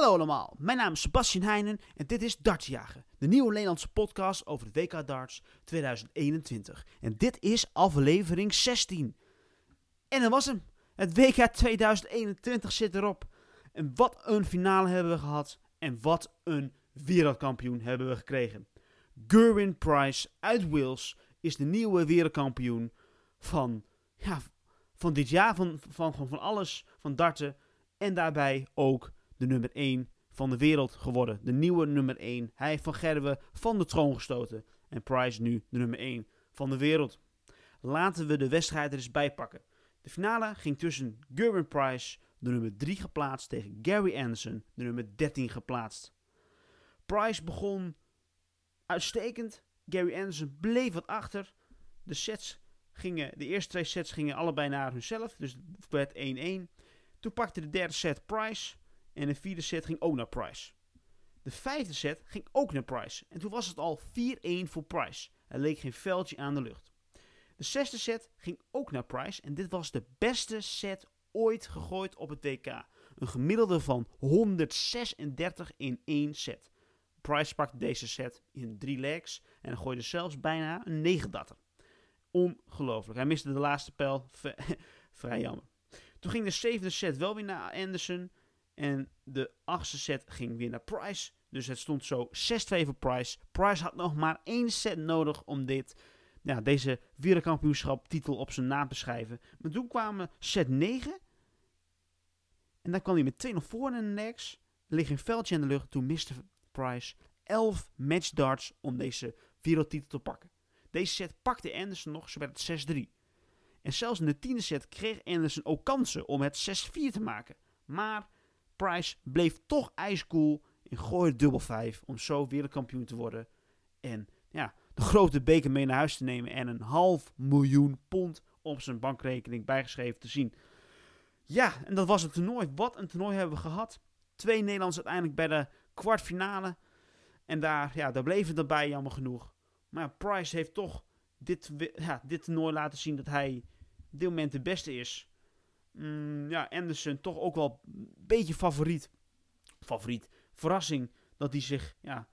Hallo allemaal, mijn naam is Sebastian Heijnen en dit is Dartsjagen, de nieuwe Nederlandse podcast over het WK Darts 2021. En dit is aflevering 16. En dat was hem. Het WK 2021 zit erop. En wat een finale hebben we gehad en wat een wereldkampioen hebben we gekregen. Gerwin Price uit Wales is de nieuwe wereldkampioen van, ja, van dit jaar, van, van, van, van alles, van darten. En daarbij ook de nummer 1 van de wereld geworden. De nieuwe nummer 1. Hij heeft Van Gerwen van de troon gestoten. En Price nu de nummer 1 van de wereld. Laten we de wedstrijd er eens bij pakken. De finale ging tussen Gerwin Price, de nummer 3 geplaatst, tegen Gary Anderson, de nummer 13 geplaatst. Price begon uitstekend. Gary Anderson bleef wat achter. De sets gingen, de eerste twee sets gingen allebei naar hunzelf. Dus het werd 1-1. Toen pakte de derde set Price. En de vierde set ging ook naar Price. De vijfde set ging ook naar Price. En toen was het al 4-1 voor Price. Er leek geen veldje aan de lucht. De zesde set ging ook naar Price. En dit was de beste set ooit gegooid op het WK. Een gemiddelde van 136 in één set. Price pakte deze set in drie legs. En gooide zelfs bijna een 9 datter. Ongelooflijk. Hij miste de laatste pijl. Vrij jammer. Toen ging de zevende set wel weer naar Anderson. En de achtste set ging weer naar Price. Dus het stond zo 6-2 voor Price. Price had nog maar één set nodig om dit, ja, deze wereldkampioenschap titel op zijn naam te schrijven. Maar toen kwamen set 9. En dan kwam hij met 2 nog voor in de next. Ligt een veldje in de lucht. Toen miste Price 11 match darts om deze wereldtitel te pakken. Deze set pakte Anderson nog, zo werd het 6-3. En zelfs in de tiende set kreeg Anderson ook kansen om het 6-4 te maken. Maar Price bleef toch ijskoel en gooide dubbel 5 om zo wereldkampioen te worden. En ja, de grote beker mee naar huis te nemen en een half miljoen pond op zijn bankrekening bijgeschreven te zien. Ja, en dat was het toernooi. Wat een toernooi hebben we gehad. Twee Nederlanders uiteindelijk bij de kwartfinale. En daar, ja, daar bleef het erbij, jammer genoeg. Maar Price heeft toch dit, ja, dit toernooi laten zien dat hij op dit moment de beste is. Mm, ja, Anderson toch ook wel een beetje favoriet. Favoriet. Verrassing dat hij zich ja,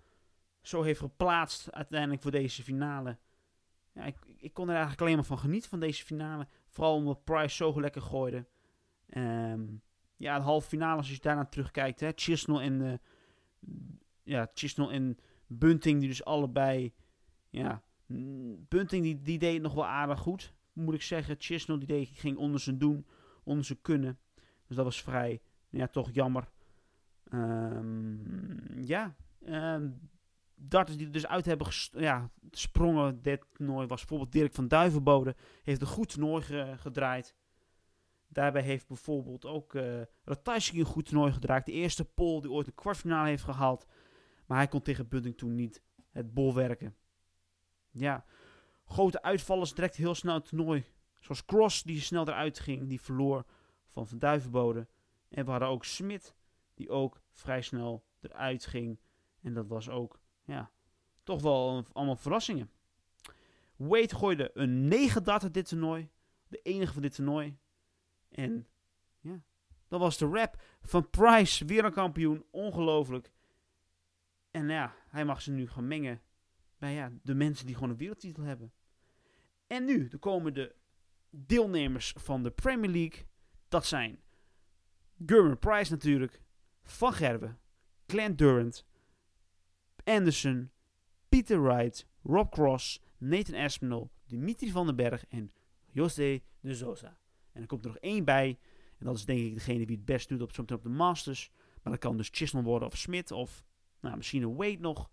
zo heeft geplaatst uiteindelijk voor deze finale. Ja, ik, ik kon er eigenlijk alleen maar van genieten van deze finale. Vooral omdat Price zo lekker gooide. Um, ja, de halve finale, als je daarna terugkijkt. Hè, Chisnell en, uh, ja, Chisnell en Bunting, die dus allebei... Ja, Bunting die, die deed nog wel aardig goed, moet ik zeggen. Chisnell die deed, ging onder zijn doen onze kunnen. Dus dat was vrij, ja, toch jammer. Um, ja, um, darters die dus uit hebben ja, gesprongen dit toernooi was bijvoorbeeld Dirk van Duivenbode. Heeft een goed toernooi ge gedraaid. Daarbij heeft bijvoorbeeld ook uh, een goed toernooi gedraaid. De eerste pol die ooit een kwartfinale heeft gehaald. Maar hij kon tegen Bunting toen niet het bol werken. Ja, grote uitvallers direct heel snel het toernooi Zoals Cross, die snel eruit ging, die verloor van Van Duivenbode. En we hadden ook Smit, die ook vrij snel eruit ging. En dat was ook, ja, toch wel allemaal verrassingen. Wade gooide een 9 data dit toernooi. De enige van dit toernooi. En ja, dat was de rap van Price, wereldkampioen. Ongelooflijk. En ja, hij mag ze nu gaan mengen bij ja, de mensen die gewoon een wereldtitel hebben. En nu, de deelnemers van de Premier League. Dat zijn Gerben Price natuurlijk, Van Gerwen, Clint Durant, Anderson, Peter Wright, Rob Cross, Nathan Aspinall, Dimitri van den Berg en José de Sosa. En er komt er nog één bij. En dat is denk ik degene die het best doet op, op de Masters. Maar dat kan dus Chisholm worden of Smith of nou, misschien een Wade nog.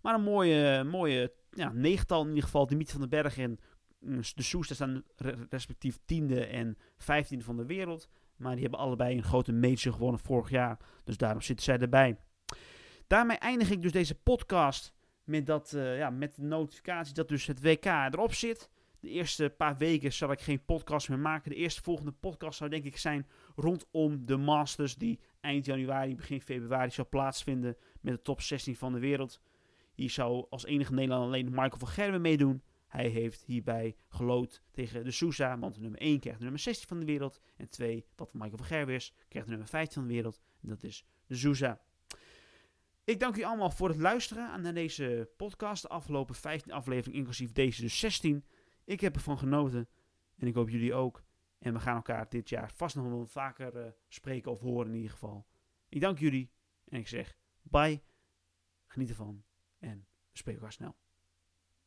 Maar een mooie, mooie ja, negental in ieder geval. Dimitri van den Berg en de Soester staan respectief tiende en vijftiende van de wereld. Maar die hebben allebei een grote major gewonnen vorig jaar. Dus daarom zitten zij erbij. Daarmee eindig ik dus deze podcast met, dat, uh, ja, met de notificatie dat dus het WK erop zit. De eerste paar weken zal ik geen podcast meer maken. De eerste volgende podcast zou denk ik zijn rondom de Masters die eind januari, begin februari zal plaatsvinden met de top 16 van de wereld. Hier zou als enige Nederlander alleen Michael van Gerwen meedoen. Hij heeft hierbij gelood tegen de Sousa, want nummer 1 krijgt de nummer 16 van de wereld. En 2, wat Michael van Gerwen krijgt de nummer 15 van de wereld. En dat is de Sousa. Ik dank u allemaal voor het luisteren naar deze podcast. De afgelopen 15 afleveringen, inclusief deze dus 16. Ik heb ervan genoten en ik hoop jullie ook. En we gaan elkaar dit jaar vast nog wel vaker uh, spreken of horen in ieder geval. Ik dank jullie en ik zeg bye, geniet ervan en we spreken elkaar snel.